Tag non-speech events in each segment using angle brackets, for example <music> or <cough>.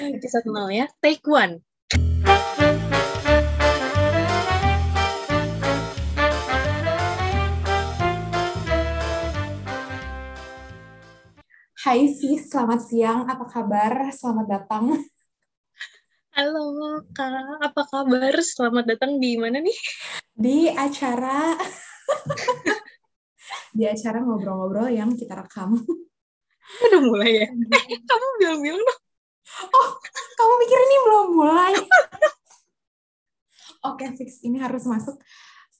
Episode 0 ya. Take one. Hai sis, selamat siang. Apa kabar? Selamat datang Halo Kak, apa kabar? Selamat datang di mana nih? di acara <laughs> di acara ngobrol-ngobrol yang kita rekam. Udah mulai ya? Eh, <laughs> kamu bilang-bilang dong. Oh, kamu mikir ini belum mulai? <laughs> Oke, fix ini harus masuk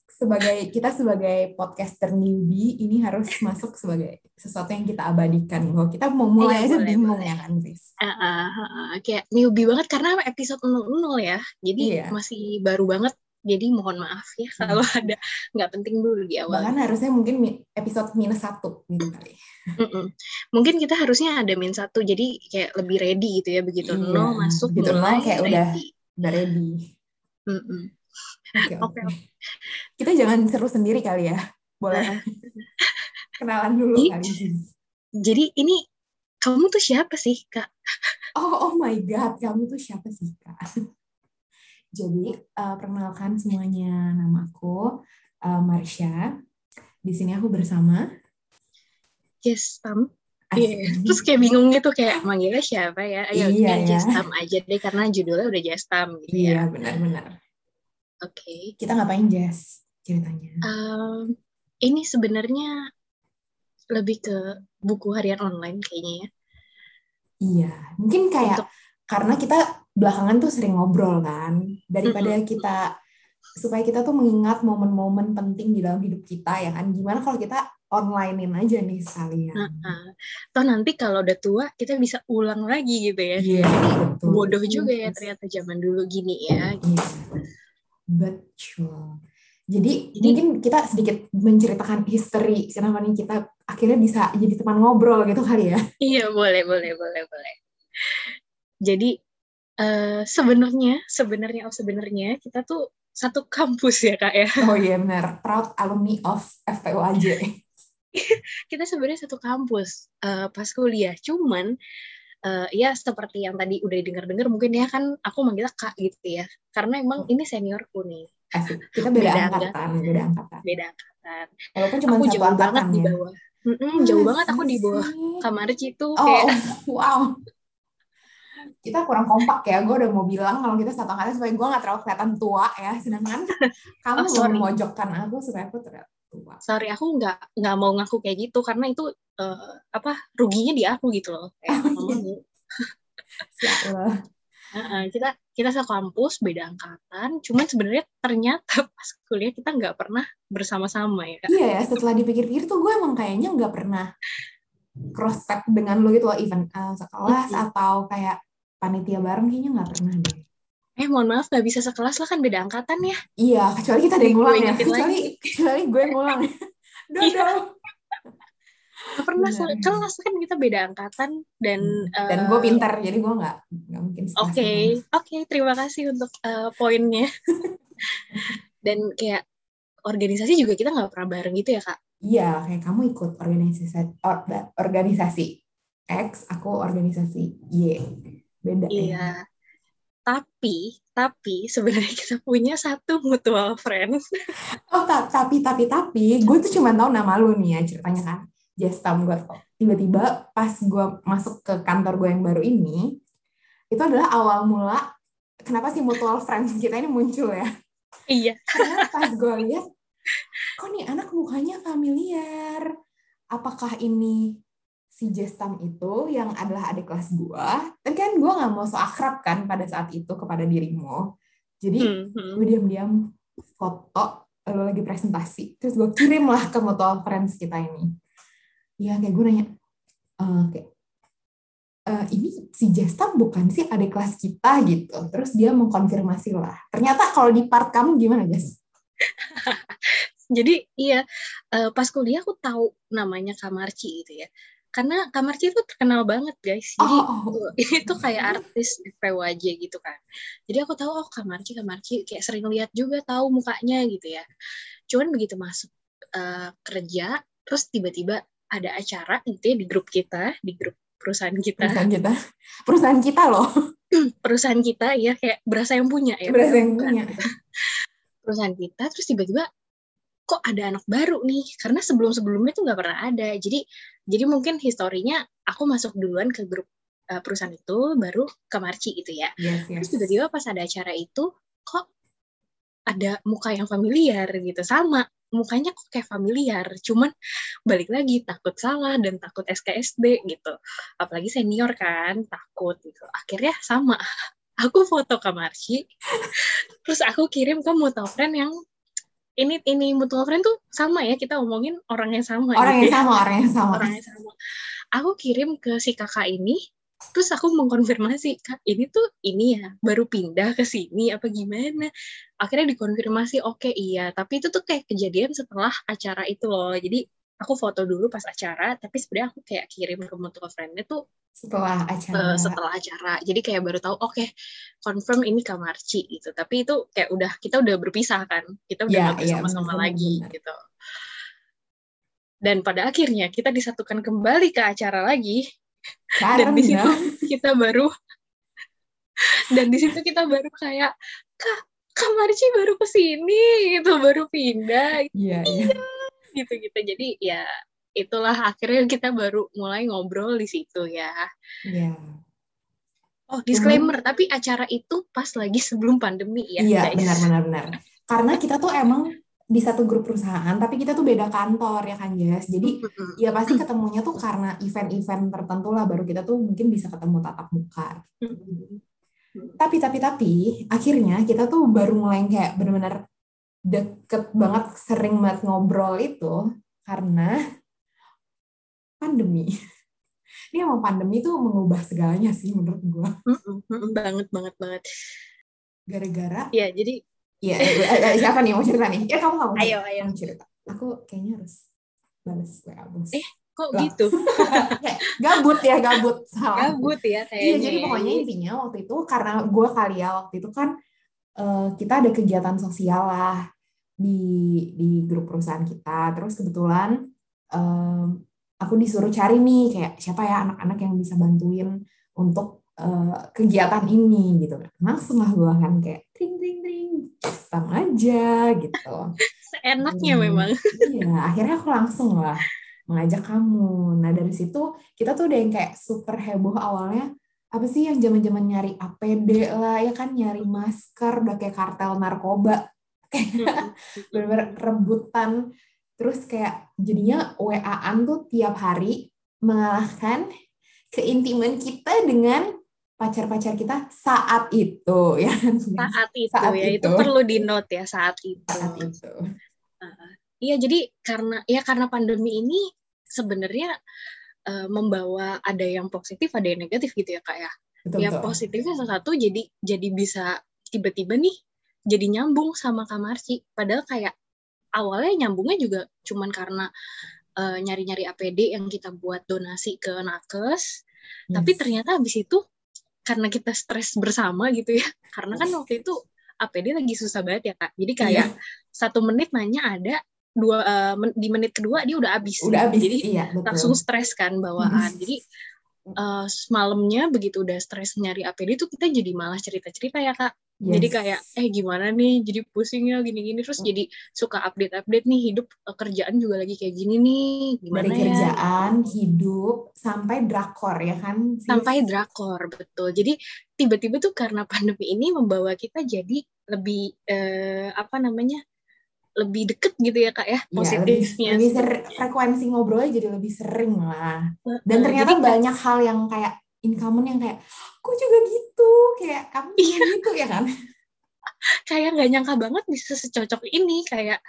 sebagai kita sebagai podcaster newbie ini harus masuk sebagai sesuatu yang kita abadikan. Kalau kita mau mulai Iya, aja boleh, bingung boleh. ya kan, sis? Ah, ah, ah, ah. kayak newbie banget karena episode 00 ya. Jadi Iya. masih baru banget. Jadi mohon maaf ya kalau ada nggak penting dulu di awal. Bahkan harusnya mungkin episode minus satu gitu kali. Mm-mm. Mungkin kita harusnya ada min satu, jadi kayak lebih ready gitu ya. Begitu Iya, nol masuk nol mulai kayak udah- ready. Udah ready. Mm-mm. Oke, Oke, oke. Kita jangan seru sendiri kali ya. Boleh <laughs> kenalan dulu Ih. kali. Jadi ini kamu tuh siapa sih kak? Oh, oh my God, kamu tuh siapa sih, Kak? Jadi, eh, perkenalkan semuanya, nama aku eh, Marsha. Di sini aku bersama Yes, Tam. Asik. Iya, Terus kayak bingung gitu kayak manggilnya siapa ya? Ayo Iya, kayak ya. Jestam aja deh karena judulnya udah Jestam gitu ya. Iya, benar-benar. Oke. Kita ngapain, Jess? Ceritanya. Em, ini sebenarnya lebih ke buku harian online kayaknya ya. Iya, mungkin kayak Untuk- karena kita belakangan tuh sering ngobrol kan, daripada kita supaya kita tuh mengingat momen-momen penting di dalam hidup kita ya kan. Gimana kalau kita onlinein aja nih sekalian. Heeh. Toh nanti kalau udah tua kita bisa ulang lagi gitu ya. Iya, betul. Bodoh juga ya ternyata zaman dulu gini ya. Iya, betul. Jadi, Jadi- mungkin kita sedikit menceritakan history kenapa nih kita akhirnya bisa jadi teman ngobrol gitu kali ya. Iya boleh boleh boleh boleh. Jadi eh sebenarnya sebenarnya oh sebenarnya kita tuh satu kampus ya kak ya. Oh iya benar, proud alumni of FPUAJ. <laughs> kita sebenarnya satu kampus eh, pas kuliah cuman eh, ya seperti yang tadi udah dengar-dengar mungkin ya kan aku manggilnya kak gitu ya karena emang ini seniorku nih Asik. Kita beda, Beda angkatan, beda angkatan. beda angkatan Walaupun cuma aku satu jauh angkatan banget di ya. bawah Mm-mm, jauh banget aku di bawah sih? Kamarci tuh Oh, kayak wow. Kita kurang kompak ya. Gue udah mau bilang kalau kita satu angkatan supaya gue gak terlalu kelihatan tua ya. Sedangkan kamu Oh, memojokkan aku supaya aku terlihat tua. sorry aku nggak nggak mau ngaku kayak gitu karena itu eh, apa ruginya di aku gitu loh kayak. <laughs> Heeh, kita kita satu kampus beda angkatan cuman sebenarnya ternyata <laughs> pas kuliah kita nggak pernah bersama-sama ya. Iya ya, setelah dipikir-pikir tuh gue emang kayaknya nggak pernah cross step dengan lo gitu loh, even uh, sekelas Mhm. atau kayak panitia bareng kayaknya nggak pernah deh. eh mohon maaf nggak bisa sekelas lah kan beda angkatan ya Iya, kecuali kita ada yang ngulang ya. Kecuali, kecuali gue yang ngulang. <laughs> Dodo. Nggak pernah Benar. sekelas kan kita beda angkatan dan Dan eh, gue pintar, jadi gue nggak nggak mungkin sekelas Oke, oke, terima kasih untuk eh, poinnya. <laughs> Dan kayak organisasi juga kita nggak pernah bareng gitu ya kak. Iya, kayak kamu ikut organisasi or- organisasi X, aku organisasi Y. Beda ya. Iya. Tapi, tapi sebenarnya kita punya satu mutual friend. <laughs> Oh, ta- tapi tapi tapi gue tuh cuma tahu nama lu nih ya ceritanya kan. Jestam gue. Tiba-tiba pas gue masuk ke kantor gue yang baru ini, itu adalah awal mula kenapa sih mutual friends kita ini muncul ya. iya. <laughs> Karena pas gue lihat, kok nih anak mukanya familiar. Apakah ini si Jestam itu yang adalah adik kelas gue? Dan kan gue nggak mau so akrab kan pada saat itu kepada dirimu. Jadi Hmm, hmm. gue diam-diam foto lo lagi presentasi terus gue kirim lah ke mutual friends kita ini Iya kayak gue nanya "Eh, kayak "Eh, ini si Jestam bukan sih adik kelas kita gitu terus dia mengkonfirmasi lah ternyata kalau di part kamu gimana Jes? <laughs> Jadi iya, eh, pas kuliah aku tahu namanya Kamarci gitu ya. Karena Kamarci itu terkenal banget guys. Jadi Oh, oh. <laughs> ini tuh kayak artis FPWJ gitu kan. Jadi aku tahu oh Kamarci Kamarci kayak sering lihat juga tahu mukanya gitu ya. Cuman begitu masuk eh, kerja terus tiba-tiba ada acara gitu ya di grup kita, di grup perusahaan kita. perusahaan kita perusahaan kita loh <clears throat> perusahaan kita ya kayak berasa yang punya ya berasa yang punya perusahaan kita terus tiba-tiba kok ada anak baru nih? Karena sebelum-sebelumnya tuh nggak pernah ada. Jadi jadi mungkin historinya aku masuk duluan ke grup uh, perusahaan itu baru ke Marci gitu ya. Yes, yes. terus tiba-tiba pas ada acara itu kok ada muka yang familiar gitu. Sama mukanya kok kayak familiar. Cuman balik lagi takut salah dan takut SKSD gitu. Apalagi senior kan takut gitu. Akhirnya sama <laughs> aku foto ke Marci terus aku kirim ke mutual friend yang ini ini mutual friend tuh sama ya kita omongin orang yang sama orang gitu yang ya. sama orang yang sama. Orang yang sama. Aku kirim ke si kakak ini terus aku mengkonfirmasi kak ini tuh ini ya baru pindah ke sini apa gimana? Akhirnya dikonfirmasi oke iya. Tapi itu tuh kayak kejadian setelah acara itu loh. Jadi aku foto dulu pas acara tapi sebenarnya aku kayak kirim ke mutual friendnya tuh setelah acara. uh, setelah acara. Jadi kayak baru tahu oke okay, confirm ini Kamarci gitu. Tapi itu kayak udah kita udah berpisah kan? Kita udah Ya, nggak iya, bersama-sama benar, lagi benar. gitu. Dan pada akhirnya kita disatukan kembali ke acara lagi. Dan di situ karena <laughs> kita baru dan di situ kita baru kayak kak Kamarci baru ke sini gitu. Baru pindah. Iya iya gitu gitu jadi ya itulah. Akhirnya kita baru mulai ngobrol di situ ya. Iya. Oh, disclaimer, tapi acara itu pas lagi sebelum pandemi ya, iya guys. benar benar benar. Karena kita tuh emang di satu grup perusahaan tapi kita tuh beda kantor ya kan Jess jadi ya pasti ketemunya tuh karena event-event tertentu lah baru kita tuh mungkin bisa ketemu tatap muka. Tapi tapi tapi akhirnya kita tuh baru mulai kayak bener-bener deket banget sering banget ngobrol itu karena pandemi <laughs> ini emang pandemi tuh mengubah segalanya sih menurut mm-mm, banget banget banget. gara-gara Ya, jadi ya eh, eh, siapa nih mau cerita nih ya kamu kamu Ayo, ayo. kamu cerita aku kayaknya harus balas WA bos Eh, kok Lah. gitu? <laughs> Gabut ya gabut salah Gabut ya kayaknya. Iya, jadi ya. pokoknya intinya waktu itu karena gue kali ya waktu itu kan eh, kita ada kegiatan sosial lah di di grup perusahaan kita. Terus kebetulan em, aku disuruh cari nih kayak siapa ya anak-anak yang bisa bantuin untuk eh, kegiatan ini gitu. Langsung lah gue kan kayak tring tring tring, sama aja gitu. seenaknya Hmm, memang. Iya, akhirnya aku langsung lah mengajak kamu. Nah, dari situ kita tuh udah yang kayak super heboh awalnya. Apa sih yang zaman-zaman nyari APD lah, ya kan nyari masker, udah kayak kartel narkoba, <laughs> kayak bener-bener rebutan. Terus kayak jadinya WA-an tuh tiap hari mengalahkan keintiman kita dengan pacar-pacar kita saat itu, ya kan? saat itu Saat ya, itu itu. perlu di note ya saat itu. Saat itu. Iya, jadi karena ya karena pandemi ini sebenarnya eh, membawa ada yang positif, ada yang negatif gitu ya, Kak ya. Betul, ya betul. positifnya salah satu jadi jadi bisa tiba-tiba nih jadi nyambung sama Kamarci padahal kayak awalnya nyambungnya juga cuman karena eh, nyari-nyari APD yang kita buat donasi ke nakes tapi Yes. ternyata habis itu karena kita stres bersama gitu ya karena kan waktu itu APD lagi susah banget ya kak jadi kayak Iya. satu menit nanya ada dua eh, men- di menit kedua dia udah habis udah habis jadi iya betul langsung stres kan bawaan. Jadi eh, malamnya begitu udah stres nyari APD itu kita jadi malah cerita-cerita ya kak. Jadi Yes. kayak eh gimana nih jadi pusingnya gini-gini terus jadi suka update-update nih hidup eh, kerjaan juga lagi kayak gini nih gimana dari ya kerjaan hidup sampai drakor ya kan sis? sampai drakor betul. Jadi tiba-tiba tuh karena pandemi ini membawa kita jadi lebih eh, apa namanya lebih deket gitu ya kak ya Iya, lebih, positifnya. lebih ser- frekuensi ngobrolnya jadi lebih sering lah dan ternyata jadi banyak hal yang kayak incumbent yang kayak kok juga gitu kayak kamu juga Iya. gitu ya kan <laughs> kayak nggak nyangka banget bisa secocok ini kayak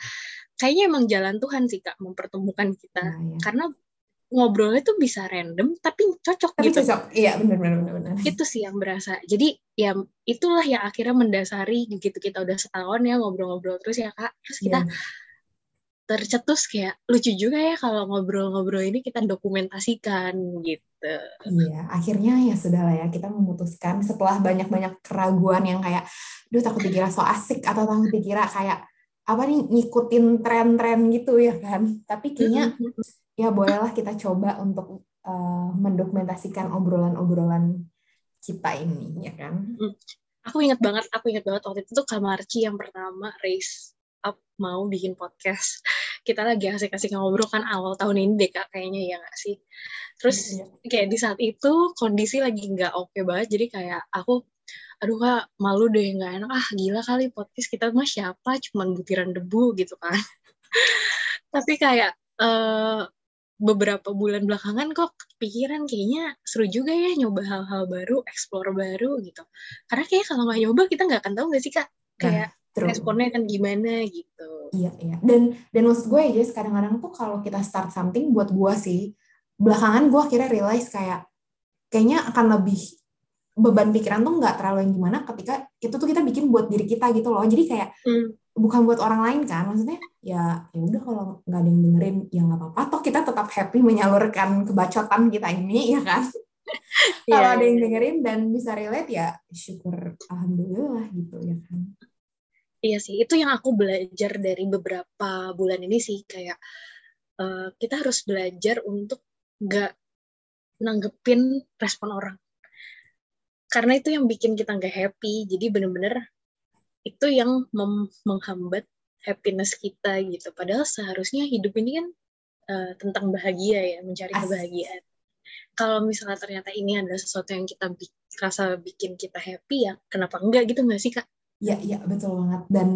kayaknya emang jalan Tuhan sih kak mempertemukan kita Nah, ya. karena ngobrolnya tuh bisa random tapi cocok tapi gitu. cocok. Iya benar benar benar benar itu sih yang berasa. Jadi ya itulah yang akhirnya mendasari gitu. Kita udah setahun ya ngobrol-ngobrol terus ya kak. Terus kita Yes. tercetus kayak lucu juga ya kalau ngobrol-ngobrol ini kita dokumentasikan gitu. Iya, akhirnya ya sudah lah ya kita memutuskan setelah banyak-banyak keraguan yang kayak, duh takut dikira so asik atau takut dikira kayak apa nih ngikutin tren-tren gitu ya kan. Tapi kayaknya ya bolehlah kita coba untuk eh, mendokumentasikan obrolan-obrolan kita ini ya kan Hmm. Aku ingat banget, aku ingat banget waktu itu tuh Kamarci yang pertama raise up mau bikin podcast. Kita lagi asik-asik ngobrol kan awal tahun ini deh kak, kayaknya ya nggak sih. Terus Iya. kayak di saat itu kondisi lagi nggak oke banget, jadi kayak aku, aduh kak malu deh nggak enak ah gila kali podcast kita mah siapa, cuman butiran debu gitu kan. <laughs> Tapi kayak eh, beberapa bulan belakangan kok kepikiran kayaknya seru juga ya nyoba hal-hal baru, explore baru gitu. Karena kayak kalau nggak nyoba kita nggak akan tahu nggak sih kak, kayak True. responnya kan gimana gitu. Iya, iya. Dan dan maksud gue ya, Jess, kadang-kadang tuh kalau kita start something buat gue sih, belakangan gue akhirnya realize kayak kayaknya akan lebih beban pikiran tuh nggak terlalu yang gimana ketika itu tuh kita bikin buat diri kita gitu loh. Jadi kayak Hmm, bukan buat orang lain kan. Maksudnya ya ya udah kalau nggak ada yang dengerin ya nggak apa-apa. Toh kita tetap happy menyalurkan kebacotan kita ini ya kan. <laughs> kalau iya, ada yang iya. dengerin dan bisa relate ya syukur alhamdulillah gitu ya kan. Iya sih, itu yang aku belajar dari beberapa bulan ini sih kayak eh, kita harus belajar untuk nggak nanggepin respon orang. Karena itu yang bikin kita nggak happy. Jadi bener-bener itu yang menghambat happiness kita gitu. Padahal seharusnya hidup ini kan eh, tentang bahagia ya, mencari kebahagiaan. Kalau misalnya ternyata ini adalah sesuatu yang kita bi- rasa bikin kita happy ya, kenapa enggak gitu nggak sih kak? Iya, iya betul banget. Dan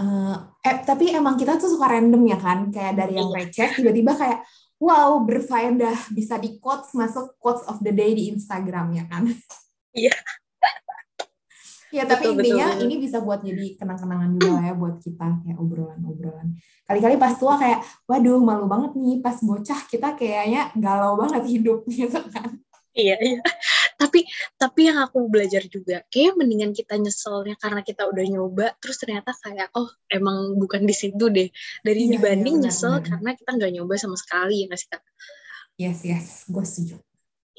eh, eh tapi emang kita tuh suka random ya kan, kayak dari yang receh tiba-tiba kayak wow berfaedah bisa di quotes masuk quotes of the day di Instagram ya kan. Iya. Ya tapi Betul, intinya betul. ini bisa buat jadi kenang-kenangan juga lah ya buat kita kayak obrolan-obrolan. Kali-kali pas tua kayak waduh malu banget nih pas bocah kita kayaknya galau banget hidup <laughs> gitu kan. Iya, iya. Tapi tapi yang aku belajar juga, kayak mendingan kita nyeselnya karena kita udah nyoba, terus ternyata kayak oh emang bukan di situ deh. Dari Iya, dibanding iya, benar, nyesel benar. karena kita nggak nyoba sama sekali ya nggak sih kak? Yes yes, gue setuju.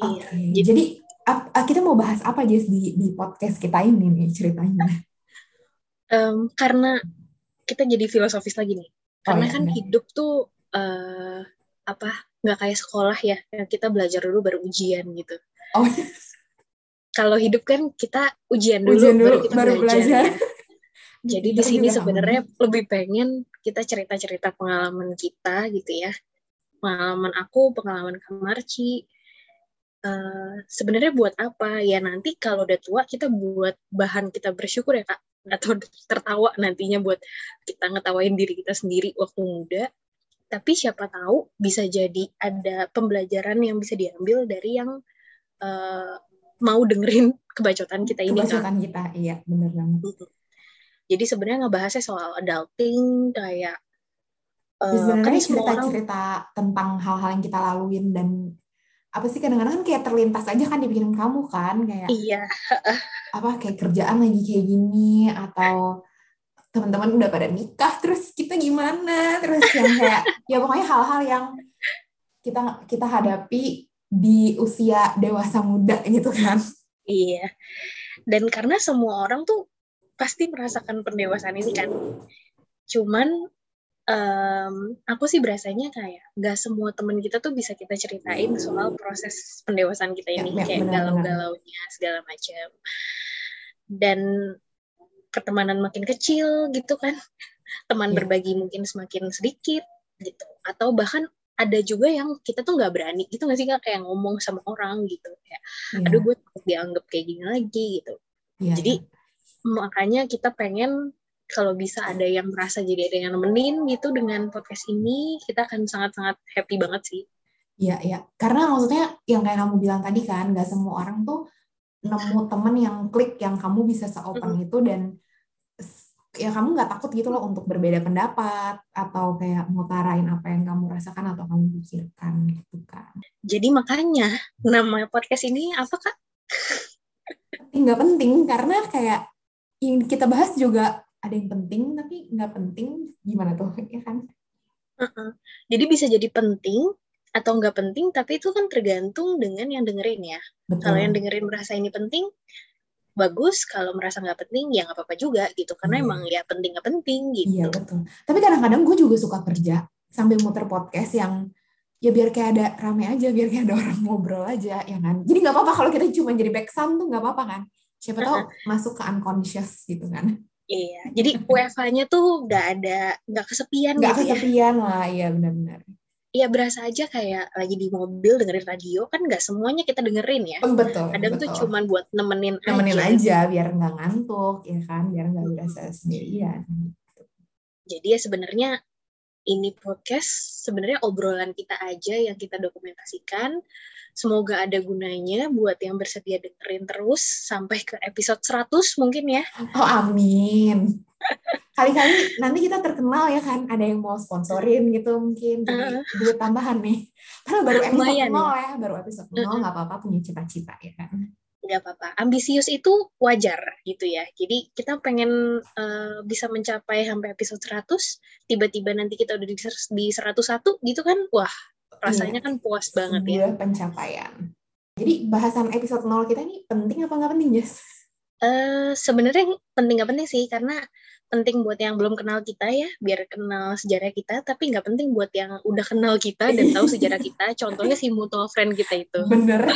Oke, Iya. Jadi jadi ap- ah, kita mau bahas apa Jess di di podcast kita ini nih ceritanya? em, karena kita jadi filosofis lagi nih. Karena iya, kan benar. hidup tuh eh, apa nggak kayak sekolah ya, yang kita belajar dulu baru ujian gitu. Oh, <laughs> Kalau hidup kan kita ujian dulu, ujian baru dulu kita baru belajar. belajar. <laughs> Jadi di sini sebenarnya lebih pengen kita cerita-cerita pengalaman kita gitu ya. Pengalaman aku, pengalaman Kamarci. Eh, sebenarnya buat apa? Ya nanti kalau udah tua kita buat bahan kita bersyukur ya Kak. Atau tertawa nantinya buat kita ngetawain diri kita sendiri waktu muda. Tapi siapa tahu bisa jadi ada pembelajaran yang bisa diambil dari yang eh, mau dengerin kebacotan kita ini. Kebacotan kita, iya bener banget. Jadi sebenarnya ngebahasnya soal adulting kayak Terus sebenarnya kan cerita-cerita tentang hal-hal yang kita laluin dan apa sih kadang-kadang kan kayak terlintas aja kan di pikiran kamu kan kayak iya apa kayak kerjaan lagi kayak gini atau teman-teman udah pada nikah terus kita gimana? Terus yang kayak <laughs> ya pokoknya hal-hal yang kita kita hadapi di usia dewasa muda gitu kan. Iya. Dan karena semua orang tuh pasti merasakan pendewasaan ini kan. Cuman em, aku sih berasanya kayak gak semua teman kita tuh bisa kita ceritain soal proses pendewasaan kita Ya, ini ya, kayak galau-galaunya segala macam dan pertemanan makin kecil gitu kan. Teman Ya. berbagi mungkin semakin sedikit gitu. Atau bahkan ada juga yang kita tuh nggak berani gitu nggak sih kak? Kayak ngomong sama orang gitu. Kayak Iya, aduh gue dianggap kayak gini lagi gitu. Iya, jadi makanya kita pengen kalau bisa ada yang merasa jadi ada yang nemenin gitu dengan podcast ini kita akan sangat-sangat happy banget sih Iya, iya. Karena maksudnya yang kayak kamu bilang tadi kan, nggak semua orang tuh nemu temen yang klik yang kamu bisa seopen itu dan ya kamu nggak takut gitu loh untuk berbeda pendapat atau kayak ngutarain apa yang kamu rasakan atau kamu pikirkan gitu kan. jadi makanya nama podcast ini apa kak nggak penting karena kayak yang kita bahas juga ada yang penting tapi nggak penting gimana tuh <laughs> ya kan? Uh-uh. jadi bisa jadi penting atau nggak penting tapi itu kan tergantung dengan yang dengerin ya kalau yang Betul. dengerin merasa ini penting bagus kalau merasa nggak penting ya nggak apa-apa juga gitu karena Iya. emang ya penting nggak penting gitu Iya betul. Tapi kadang-kadang gue juga suka kerja sambil muter podcast yang ya biar kayak ada rame aja, biar kayak ada <laughs> orang ngobrol aja, ya kan. Jadi nggak apa-apa kalau kita cuma jadi back sound tuh nggak apa-apa kan. Siapa tahu masuk ke unconscious gitu kan. Iya, jadi WFH-nya tuh nggak ada, nggak kesepian Nggak gitu ya. kesepian lah, iya benar-benar. Iya berasa aja kayak lagi di mobil dengerin radio kan nggak semuanya kita dengerin ya. Oh, betul. Kadang tuh betul. cuman buat nemenin, nemenin aja. aja biar nggak ngantuk ya kan biar nggak berasa sendirian Jadi ya sebenarnya ini podcast sebenarnya obrolan kita aja yang kita dokumentasikan. Semoga ada gunanya buat yang bersedia dengerin terus sampai ke episode 100 mungkin ya. oh amin <laughs> kali-kali nanti kita terkenal ya kan ada yang mau sponsorin gitu mungkin jadi duit tambahan nih karena baru episode Lumayan nol ya baru episode nol Mm-mm. nggak apa-apa punya cita-cita ya kan nggak apa-apa. Ambisius itu wajar gitu ya. Jadi kita pengen eh, bisa mencapai sampai episode 100, tiba-tiba nanti kita udah di, di 101 gitu kan. Wah, rasanya kan puas banget ya. sebuah pencapaian jadi bahasan episode nol kita ini penting apa nggak penting Jess? Eh sebenarnya penting nggak penting sih karena penting buat yang belum kenal kita ya biar kenal sejarah kita tapi nggak penting buat yang udah kenal kita dan tahu sejarah <laughs> kita contohnya si mutual friend kita itu bener <laughs>